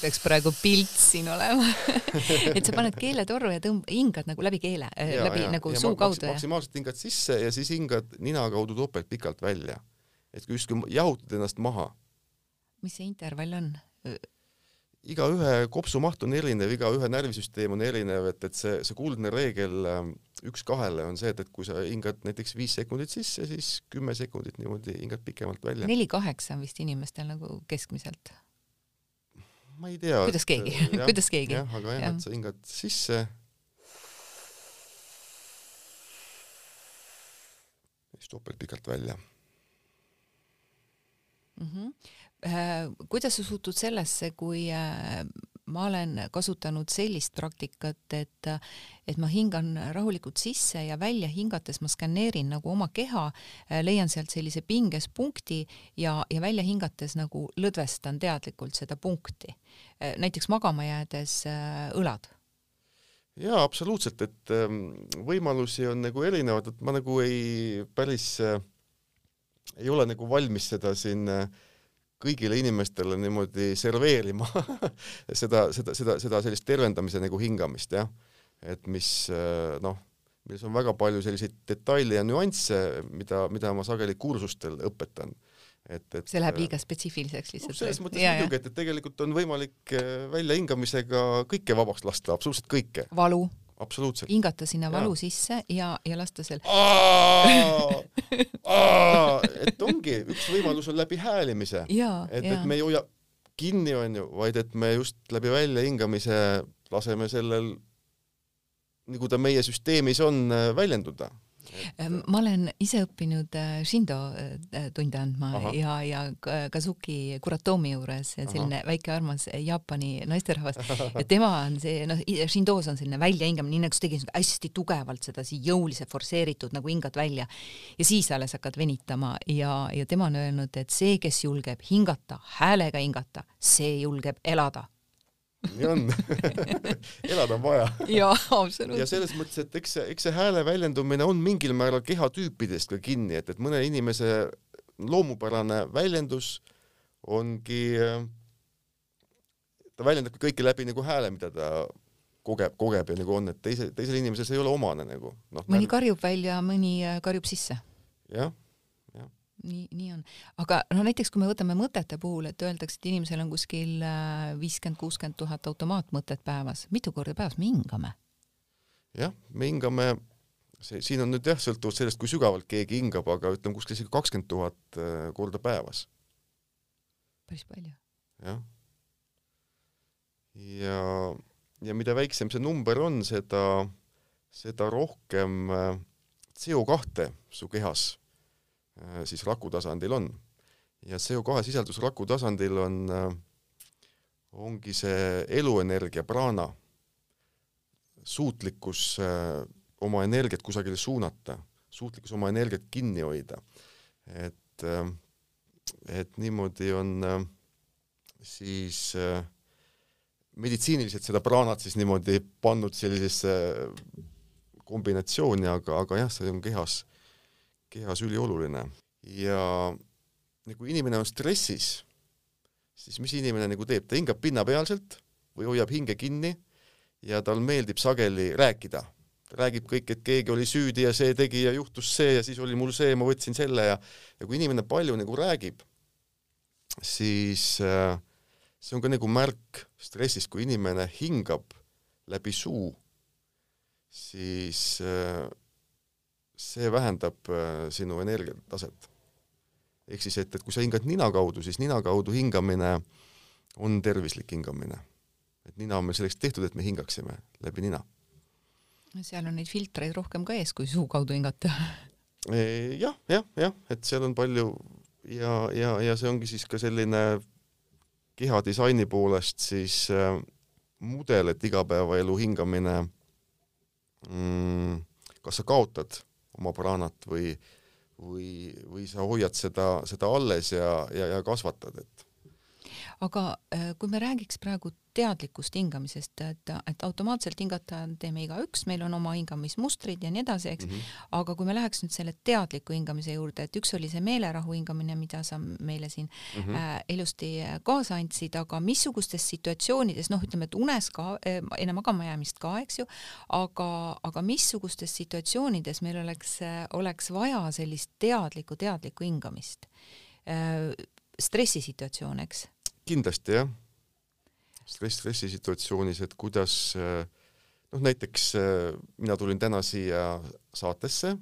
peaks praegu pilt siin olema et sa paned keele torru ja tõmb-, hingad nagu läbi keele, äh, läbi ja, nagu ja suu kaudu ja maksimaalselt hingad sisse ja siis hingad nina kaudu topelt pikalt välja. et justkui jahutad ennast maha. mis see intervall on? Igaühe kopsumaht on erinev, igaühe närvisüsteem on erinev, et, et see, see kuldne reegel ähm, üks kahele on see, et, et kui sa hingad näiteks viis sekundit sisse, siis kümme sekundit niimoodi hingad pikemalt välja. neli kaheksa on vist inimestel nagu keskmiselt. ma ei tea. kuidas keegi, kuidas keegi. jah, aga jah, et sa hingad sisse. siis topelt pikalt välja mm. -hmm Äh, kuidas sa suhtud sellesse, kui äh, ma olen kasutanud sellist praktikat, et, et ma hingan rahulikult sisse ja välja hingates ma skaneerin nagu oma keha, äh, leian sealt sellise pingespunkti ja, ja välja hingates nagu lõdvestan teadlikult seda punkti. näiteks magama jäädes õlad jaa, absoluutselt, et ähm, võimalusi on nagu erinevad, et ma nagu ei päris äh, ei ole nagu valmis seda siin äh, kõigile inimestele niimoodi serveerima seda, seda, seda, seda sellist tervendamise nagu hingamist, jah. et mis äh, noh, milles on väga palju selliseid detaile ja nüansse, mida, mida ma sageli kursustel õpetan et, et see läheb liiga spetsiifiliseks lihtsalt no,. selles mõttes muidugi, et, et tegelikult on võimalik väljahingamisega kõike vabaks lasta, absoluutselt kõike. valu absoluutselt. hingata sinna valu ja. sisse ja, ja lasta seal. et ongi, üks võimalus on läbi häälimise. et, et me ei hoia kinni, onju, vaid et me just läbi väljahingamise laseme sellel, nagu ta meie süsteemis on, väljenduda Ehm, ma olen ise õppinud äh, Shindo äh, tunde andma Aha. ja, ja Kazuki Kuratomi juures, selline Aha. väike armas Jaapani naisterahvas ja tema on see, noh, Shindos on selline väljahingamine, nii nagu sa tegid hästi tugevalt sedasi jõuliselt forsseeritud nagu hingad välja ja siis alles hakkad venitama ja, ja tema on öelnud, et see, kes julgeb hingata, häälega hingata, see julgeb elada nii on elada on vaja. jaa, absoluutselt. ja selles mõttes, et eks see, eks see hääle väljendumine on mingil määral kehatüüpidest ka kinni, et, et mõne inimese loomupärane väljendus ongi, ta väljendabki kõike läbi nagu hääle, mida ta kogeb, kogeb ja nagu on, et teise, teisel inimesel see ei ole omane nagu. noh, mõni karjub välja, mõni äh, karjub sisse. jah nii, nii on. aga no näiteks kui me võtame mõtete puhul, et öeldakse, et inimesel on kuskil äh, viiskümmend, kuuskümmend tuhat automaatmõtet päevas, mitu korda päevas me hingame? jah, me hingame, see siin on nüüd jah, sõltuvalt sellest, kui sügavalt keegi hingab, aga ütleme kuskil isegi kakskümmend tuhat äh, korda päevas. päris palju. jah. ja, ja mida väiksem see number on, seda, seda rohkem äh, CO kahte su kehas siis raku tasandil on. ja CO2 sisaldus raku tasandil on, äh, ongi see eluenergia, praana, suutlikkus äh, oma energiat kusagile suunata, suutlikkus oma energiat kinni hoida. et, et niimoodi on siis meditsiiniliselt seda praanat siis niimoodi pannud sellisesse kombinatsiooni, aga, aga jah, see on kehas kehas ülioluline. Ja kui inimene on stressis, siis mis inimene nagu teeb, ta hingab pinnapealselt või hoiab hinge kinni ja tal meeldib sageli rääkida. ta räägib kõik, et keegi oli süüdi ja see tegi ja juhtus see ja siis oli mul see, ma võtsin selle ja ja kui inimene palju nagu räägib, siis äh, see on ka nagu märk stressist, kui inimene hingab läbi suu, siis äh, see vähendab äh, sinu energiataset. ehk siis, et, et kui sa hingad nina kaudu, siis nina kaudu hingamine on tervislik hingamine. et nina on meil selleks tehtud, et me hingaksime läbi nina. seal on neid filtreid rohkem ka ees, kui suu kaudu hingata e, jah, jah, jah, et seal on palju ja, ja, ja see ongi siis ka selline kehadisaini poolest siis äh, mudel, et igapäevaelu hingamine mm, kas sa kaotad oma praanat või, või, või sa hoiad seda, seda alles ja, ja, ja kasvatad, et aga äh, kui me räägiks praegu teadlikust hingamisest, et, et automaatselt hingata teeme igaüks, meil on oma hingamismustrid ja nii edasi, eks mm, -hmm. aga kui me läheks nüüd selle teadliku hingamise juurde, et üks oli see meelerahu hingamine, mida sa meile siin mm -hmm. äh, ilusti kaasa andsid, aga missugustes situatsioonides, noh, ütleme, et unes ka äh,, enne magama jäämist ka, eks ju, aga, aga missugustes situatsioonides meil oleks, oleks vaja sellist teadlikku, teadlikku hingamist äh,? stressisituatsioon, eks kindlasti jah, stress, stressisituatsioonis, et kuidas noh, näiteks mina tulin täna siia saatesse,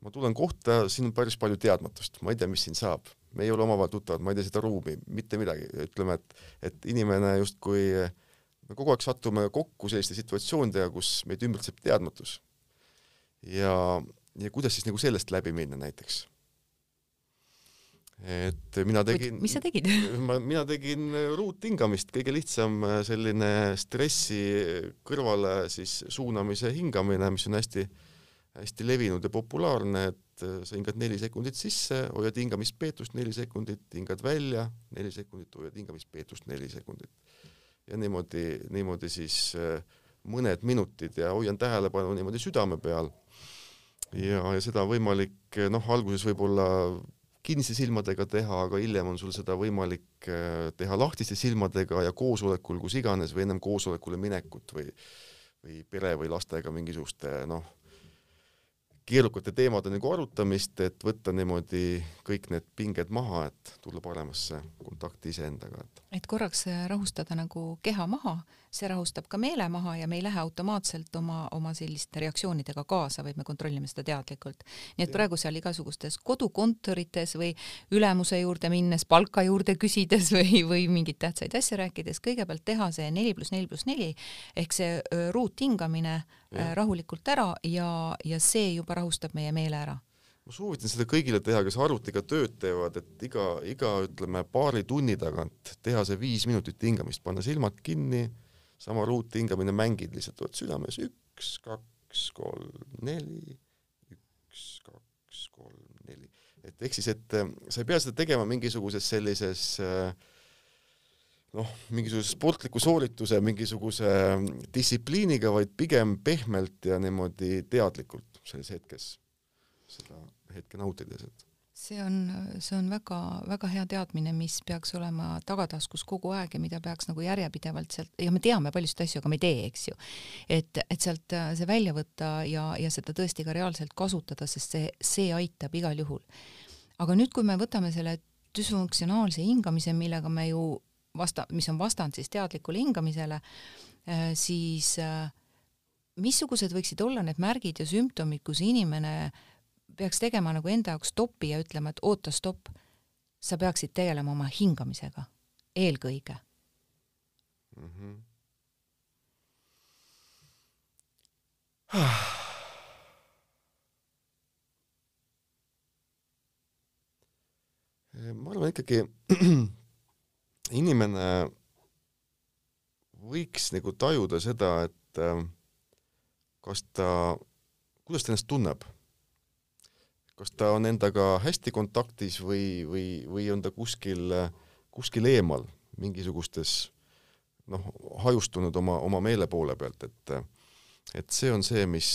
ma tulen kohta, siin on päris palju teadmatust, ma ei tea, mis siin saab, me ei ole omavahel tuttavad, ma ei tea seda ruumi, mitte midagi, ütleme, et, et inimene justkui, me kogu aeg satume kokku selliste situatsioonidega, kus meid ümbritseb teadmatus. ja, ja kuidas siis nagu sellest läbi minna näiteks et mina tegin mis sa tegid ma, mina tegin ruuthingamist, kõige lihtsam äh, selline stressi kõrvale siis suunamise hingamine, mis on hästi hästi levinud ja populaarne, et äh, sa hingad neli sekundit sisse, hoiad hingamispeetust neli sekundit, hingad välja neli sekundit, hoiad hingamispeetust neli sekundit. ja niimoodi, niimoodi siis äh, mõned minutid ja hoian tähelepanu niimoodi südame peal. ja, ja seda on võimalik noh, alguses võib-olla kinniste silmadega teha, aga hiljem on sul seda võimalik äh, teha lahtiste silmadega ja koosolekul, kus iganes või ennem koosolekule minekut või või pere või lastega mingisuguste noh, keerukate teemade nagu arutamist, et võtta niimoodi kõik need pinged maha, et tulla paremasse kontakti iseendaga, et. et korraks rahustada nagu keha maha, see rahustab ka meele maha ja me ei lähe automaatselt oma, oma selliste reaktsioonidega kaasa, vaid me kontrollime seda teadlikult. nii et praegu seal igasugustes kodukontorites või ülemuse juurde minnes, palka juurde küsides või, või mingeid tähtsaid asju rääkides, kõigepealt teha see neli pluss neli pluss neli ehk see ruuthingamine rahulikult ära ja, ja see juba rahustab meie meele ära. Ma soovitan seda kõigile teha, kes arvutiga tööd teevad, et iga, iga ütleme paari tunni tagant teha see viis minutit hingamist, panna silmad kinni, sama ruuthingamine, mängid lihtsalt, oled südames üks, kaks, kolm, neli, üks, kaks, kolm, neli. et ehk siis, et äh, sa ei pea seda tegema mingisuguses sellises äh, noh, mingisuguse sportliku soorituse, mingisuguse äh, distsipliiniga, vaid pigem pehmelt ja niimoodi teadlikult selles hetkes seda hetke nautides, et see on, see on väga-väga hea teadmine, mis peaks olema tagataskus kogu aeg ja mida peaks nagu järjepidevalt sealt ja me teame paljusid asju, aga me ei tee, eks ju. et, et sealt äh, see välja võtta ja, ja seda tõesti ka reaalselt kasutada, sest see, see aitab igal juhul. aga nüüd, kui me võtame selle düsfunktsionaalse hingamise, millega me ju vasta-, mis on vastand siis teadlikule hingamisele, äh, siis äh, missugused võiksid olla need märgid ja sümptomid, kus inimene äh, peaks tegema nagu enda jaoks stopi ja ütlema, et oota, stopp, sa peaksid tegelema oma hingamisega eelkõige mm. -hmm. ma arvan ikkagi, inimene võiks nagu tajuda seda, et äh, kas ta, kuidas ta ennast tunneb kas ta on endaga hästi kontaktis või, või, või on ta kuskil, kuskil eemal mingisugustes noh, hajustunud oma, oma meele poole pealt, et et see on see, mis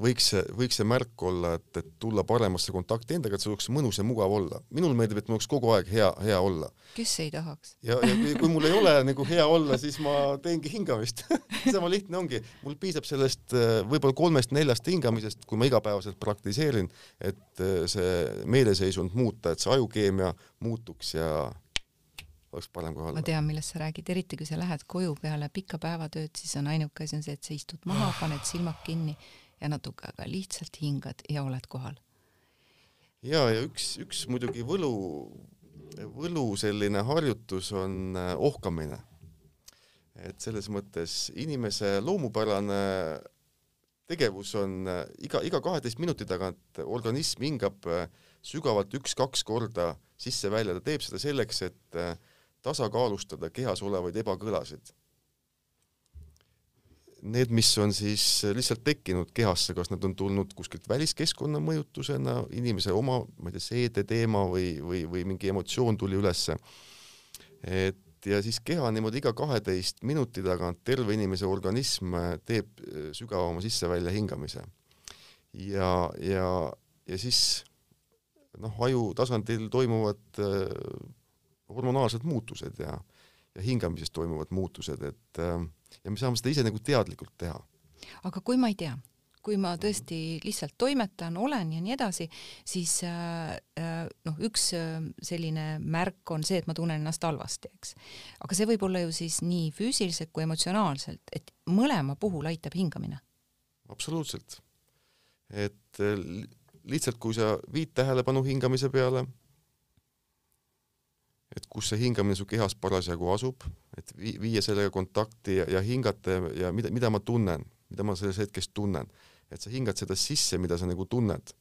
võiks see, võiks see märk olla, et, et tulla paremasse kontakti endaga, et see oleks mõnus ja mugav olla. minul meeldib, et mul oleks kogu aeg hea, hea olla. kes ei tahaks? ja, ja kui, kui mul ei ole nagu hea olla, siis ma teengi hingamist sama lihtne ongi. mul piisab sellest äh, võib-olla kolmest-neljast hingamisest, kui ma igapäevaselt praktiseerin, et äh, see meeleseisund muuta, et see ajukeemia muutuks ja oleks parem kohe olla. ma tean, millest sa räägid, eriti kui sa lähed koju peale pikka päevatööd, siis on ainuke asi on see, et sa istud maha, paned silmad kinni ja natuke aga lihtsalt hingad ja oled kohal. ja, ja üks, üks muidugi võlu, võlu selline harjutus on äh, ohkamine. et selles mõttes inimese loomupärane tegevus on äh, iga, iga kaheteist minuti tagant organism hingab äh, sügavalt üks-kaks korda sisse-välja, ta teeb seda selleks, et tasakaalustada kehas olevaid ebakõlasid need, mis on siis lihtsalt tekkinud kehasse, kas nad on tulnud kuskilt väliskeskkonna mõjutusena, inimese oma, ma ei tea, seedeteema või, või, või mingi emotsioon tuli ülesse. et ja siis keha niimoodi iga kaheteist minuti tagant terve inimese organism teeb sügavama sisse-välja hingamise. ja, ja, ja siis noh, aju tasandil toimuvad äh, hormonaalsed muutused ja, ja hingamises toimuvad muutused, et äh, ja me saame seda ise nagu teadlikult teha. aga kui ma ei tea, kui ma tõesti lihtsalt toimetan, olen ja nii edasi, siis äh, äh, noh, üks äh, selline märk on see, et ma tunnen ennast halvasti, eks. aga see võib olla ju siis nii füüsiliselt kui emotsionaalselt, et mõlema puhul aitab hingamine. absoluutselt. et lihtsalt, kui sa viid tähelepanu hingamise peale et kus see hingamine su kehas parasjagu asub, et vii-, viia sellega kontakti ja, ja hingata ja, ja mida, mida ma tunnen, mida ma selles hetkes tunnen. et sa hingad seda sisse, mida sa nagu tunned.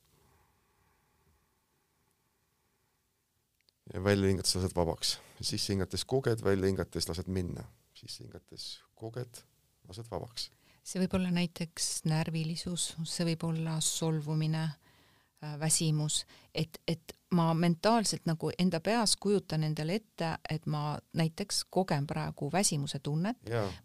ja välja hingates lased vabaks, sisse hingates koged, välja hingates lased minna, sisse hingates koged, lased vabaks. see võib olla näiteks närvilisus, see võib olla solvumine Äh, väsimus, et, et ma mentaalselt nagu enda peas kujutan endale ette, et ma näiteks kogen praegu väsimuse tunnet,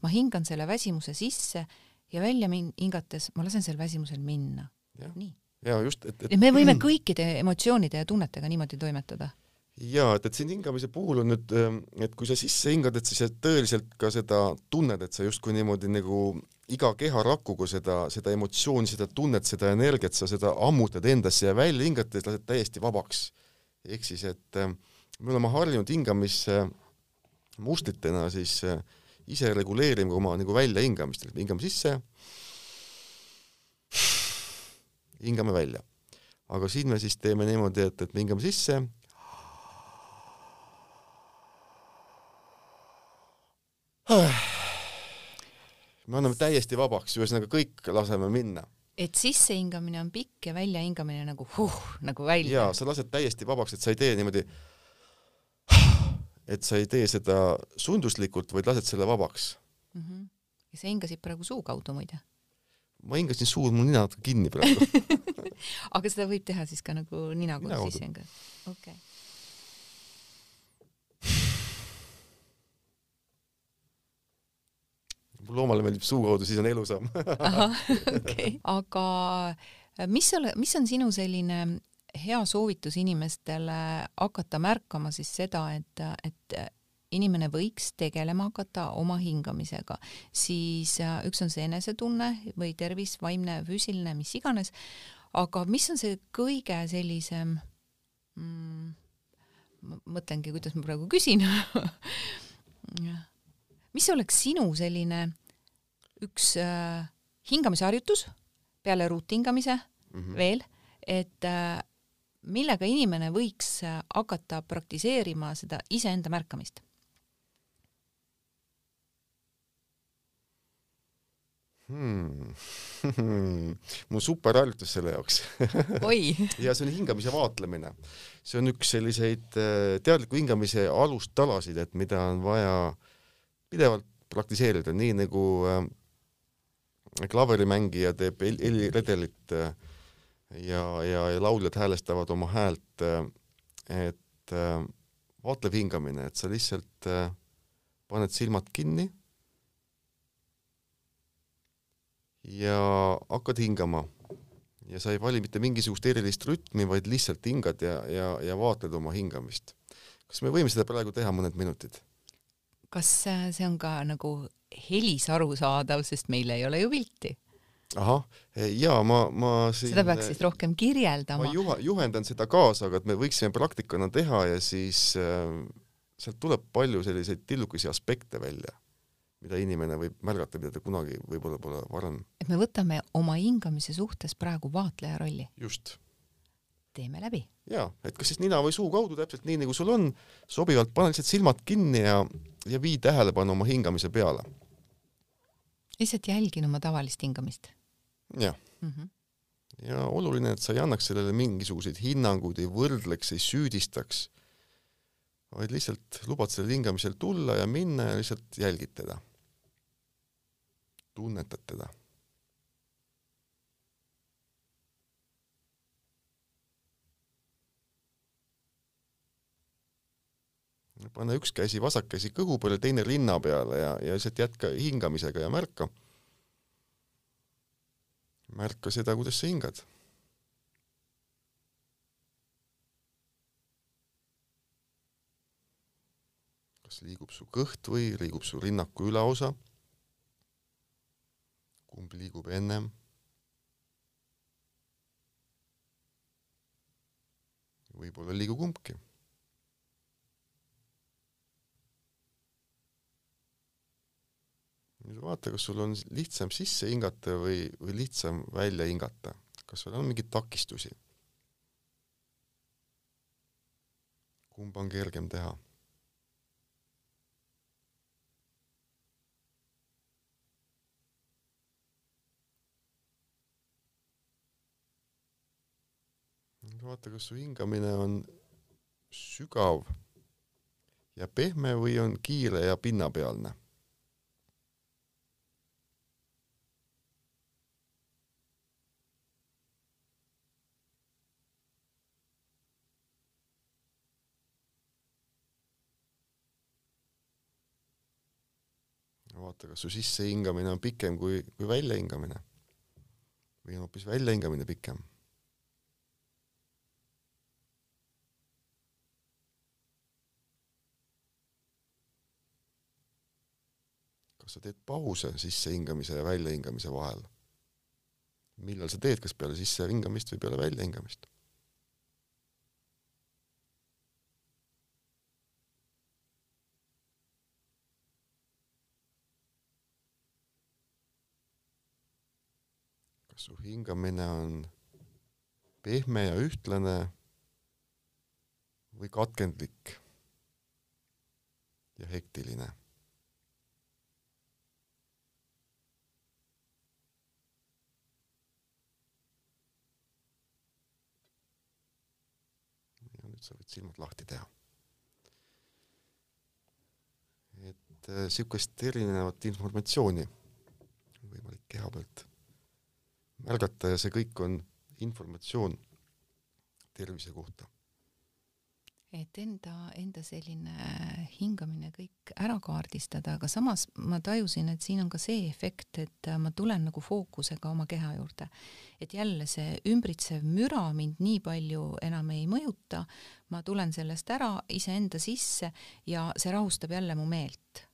ma hingan selle väsimuse sisse ja välja min-, hingates ma lasen sel väsimusel minna. nii, ja just, et, et ja me võime kõikide emotsioonide ja tunnetega niimoodi toimetada. jaa, et, et siin hingamise puhul on nüüd, et kui sa sisse hingad, et siis sa tõeliselt ka seda tunned, et sa justkui niimoodi nagu iga keharakuga seda, seda emotsiooni, seda tunnet, seda energiat, sa seda ammutad endasse ja välja hingates lased täiesti vabaks. ehk siis, et äh, me oleme harjunud hingamistmustritena siis äh, ise reguleerima oma nagu väljahingamist, hingame sisse, hingame välja. aga siin me siis teeme niimoodi, et, et me hingame sisse, me anname täiesti vabaks, ühesõnaga kõik laseme minna et sissehingamine on pikk ja väljahingamine nagu huh, nagu välja. jaa, sa lased täiesti vabaks, et sa ei tee niimoodi, et sa ei tee seda sunduslikult, vaid lased selle vabaks mm. -hmm. ja sa hingasid praegu suu kaudu muide? ma hingasin suu, mul nina natuke kinni praegu aga seda võib teha siis ka nagu nina kaudu sisse hingata? okei okay loomale meeldib suu kaudu, siis on elusam okei, aga äh, mis ole, mis on sinu selline hea soovitus inimestele hakata märkama siis seda, et, et inimene võiks tegelema hakata oma hingamisega, siis äh, üks on see enesetunne või tervis, vaimne, füüsiline, mis iganes, aga mis on see kõige sellisem mm, mõtlengi, kuidas ma praegu küsin mis oleks sinu selline üks äh, hingamisharjutus peale ruuthingamise mm -hmm. veel, et äh, millega inimene võiks äh, hakata praktiseerima seda iseenda märkamist? Hmm. mul superharjutus selle jaoks ja see on hingamise vaatlemine. see on üks selliseid äh, teadliku hingamise alustalasid, et mida on vaja pidevalt praktiseerida, nii nagu äh, klaverimängija teeb heliredelit äh, ja, ja, ja lauljad häälestavad oma häält, äh, et äh, vaatlev hingamine, et sa lihtsalt paned silmad kinni ja hakkad hingama. ja sa ei vali mitte mingisugust erilist rütmi, vaid lihtsalt hingad ja, ja, ja vaatled oma hingamist. kas me võime seda praegu teha mõned minutid? Kas see on ka nagu helis arusaadav, sest meil ei ole ju pilti? ahah, jaa, ma, ma siin seda peaks siis rohkem kirjeldama. ma juha-, juhendan seda kaasa, aga et me võiksime praktikana teha ja siis äh, sealt tuleb palju selliseid tillukesi aspekte välja, mida inimene võib märgata, mida ta kunagi võib-olla pole varem. et me võtame oma hingamise suhtes praegu vaatleja rolli. just. teeme läbi. jaa, et kas siis nina või suu kaudu, täpselt nii, nagu sul on, sobivalt pane lihtsalt silmad kinni ja ja vii tähelepanu oma hingamise peale. lihtsalt jälgin oma tavalist hingamist? jah mm. -hmm. ja oluline, et sa ei annaks sellele mingisuguseid hinnanguid, ei võrdleks, ei süüdistaks, vaid lihtsalt lubad sellel hingamisel tulla ja minna ja lihtsalt jälgid teda. tunnetad teda pane üks käsi, vasak käsi kõhu peale, teine rinna peale ja, ja lihtsalt jätka hingamisega ja märka. märka seda, kuidas sa hingad. kas liigub su kõht või liigub su rinnaku ülaosa? kumb liigub ennem? võib-olla ei liigu kumbki vaata, kas sul on lihtsam sisse hingata või, või lihtsam välja hingata, kas sul on mingeid takistusi? kumba on kergem teha? vaata, kas su hingamine on sügav ja pehme või on kiire ja pinnapealne aga vaata, kas su sissehingamine on pikem kui, kui väljahingamine või on hoopis väljahingamine pikem kas sa teed pause sissehingamise ja väljahingamise vahel? millal sa teed, kas peale sissehingamist või peale väljahingamist? Su hingamine on pehme ja ühtlane või katkendlik ja hektiline. ja nüüd sa võid silmad lahti teha. et niisugust äh, erinevat informatsiooni on võimalik keha pealt märgata ja see kõik on informatsioon tervise kohta et enda, enda selline hingamine kõik ära kaardistada, aga samas ma tajusin, et siin on ka see efekt, et ma tulen nagu fookusega oma keha juurde. et jälle see ümbritsev müra mind nii palju enam ei mõjuta, ma tulen sellest ära iseenda sisse ja see rahustab jälle mu meelt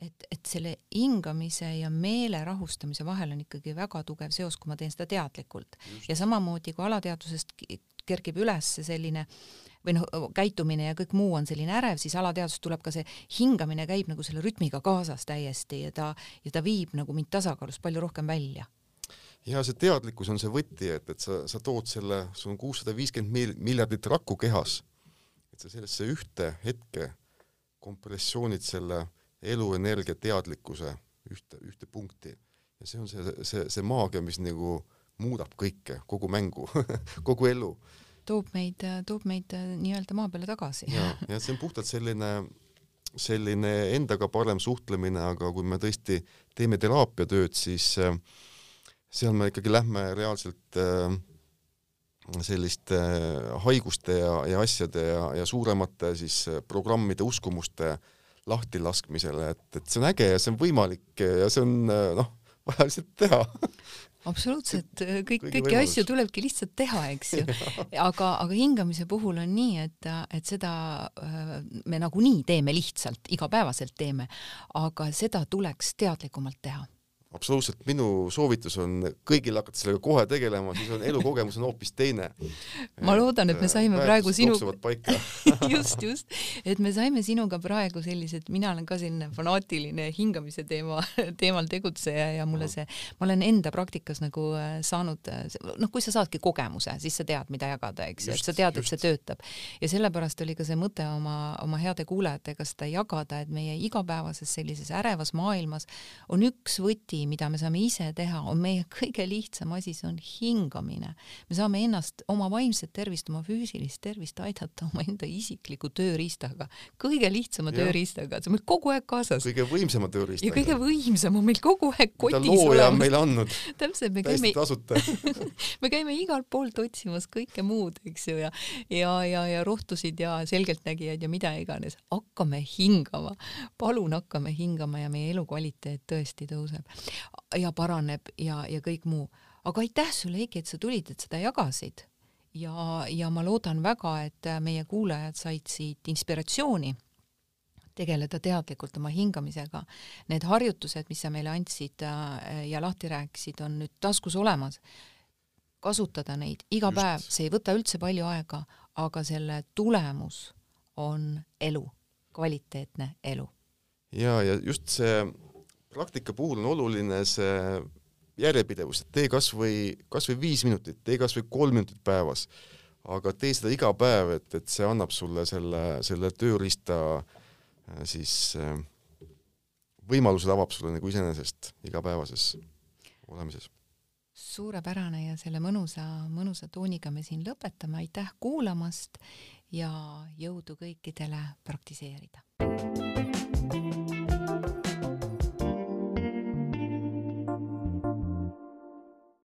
et, et selle hingamise ja meele rahustamise vahel on ikkagi väga tugev seos, kui ma teen seda teadlikult. ja samamoodi, kui alateadvusest kerkib üles selline või noh, käitumine ja kõik muu on selline ärev, siis alateadvusest tuleb ka see hingamine käib nagu selle rütmiga kaasas täiesti ja ta, ja ta viib nagu mind tasakaalust palju rohkem välja. Ja see teadlikkus on see võti, et, et sa, sa tood selle, sul on kuussada viiskümmend miljardit rakku kehas, et sa sellesse ühte hetke kompressioonid selle eluenergia teadlikkuse ühte, ühte punkti. ja see on see, see, see maagia, mis nagu muudab kõike, kogu mängu kogu elu. toob meid, toob meid äh, nii-öelda maa peale tagasi. ja, ja see on puhtalt selline, selline endaga parem suhtlemine, aga kui me tõesti teeme teraapiatööd, siis äh, seal me ikkagi lähme reaalselt äh, selliste haiguste ja, ja asjade ja, ja suuremate siis programmide, uskumuste äh, lahtilaskmisele, et, et see on äge ja see on võimalik ja see on noh, vaja lihtsalt teha. Absoluutselt, kõik, kõiki asju tulebki lihtsalt teha, eks ju. aga, aga hingamise puhul on nii, et, et seda äh, me nagunii teeme lihtsalt, igapäevaselt teeme, aga seda tuleks teadlikumalt teha absoluutselt, minu soovitus on kõigil hakata sellega kohe tegelema, siis on elukogemus on hoopis teine. ma loodan, et me saime praegu sinu just, just, et me saime sinuga praegu sellised, mina olen ka selline fanaatiline hingamise teema, teemal tegutseja ja mulle see, ma olen enda praktikas nagu äh, saanud, äh, noh, kui sa saadki kogemuse, siis sa tead, mida jagada, eks ju, et sa tead, et see töötab. ja sellepärast oli ka see mõte oma, oma heade kuulajatega seda jagada, et meie igapäevases sellises ärevas maailmas on üks võti, mida me saame ise teha, on meie kõige lihtsam asi, see on hingamine. me saame ennast, oma vaimset tervist, oma füüsilist tervist aidata omaenda isikliku tööriistaga, kõige lihtsama ja. tööriistaga, see on meil kogu aeg kaasas. kõige võimsama tööriistaga. ja kõige võimsam on meil kogu aeg kotis olemas. looja on meile andnud. täpselt, me käime tasuta me käime igalt poolt otsimas kõike muud, eks ju, ja ja, ja, ja rohtusid ja selgeltnägijaid ja mida iganes. hakkame hingama, palun hakkame hingama ja meie elukvaliteet tõesti tõuseb ja paraneb ja, ja kõik muu. aga aitäh sulle, Eiki, et sa tulid, et seda jagasid. ja, ja ma loodan väga, et meie kuulajad said siit inspiratsiooni tegeleda teadlikult oma hingamisega. Need harjutused, mis sa meile andsid äh, ja lahti rääkisid, on nüüd taskus olemas. kasutada neid iga Just. päev, see ei võta üldse palju aega, aga selle tulemus on elu, kvaliteetne elu. ja, ja just see praktika puhul on oluline see järjepidevus, et tee kasvõi, kasvõi viis minutit, tee kasvõi kolm minutit päevas, aga tee seda iga päev, et, et see annab sulle selle, selle tööriista äh, siis äh, võimalused avab sulle nagu iseenesest igapäevases olemises. suurepärane ja selle mõnusa, mõnusa tooniga me siin lõpetame, aitäh kuulamast ja jõudu kõikidele praktiseerida.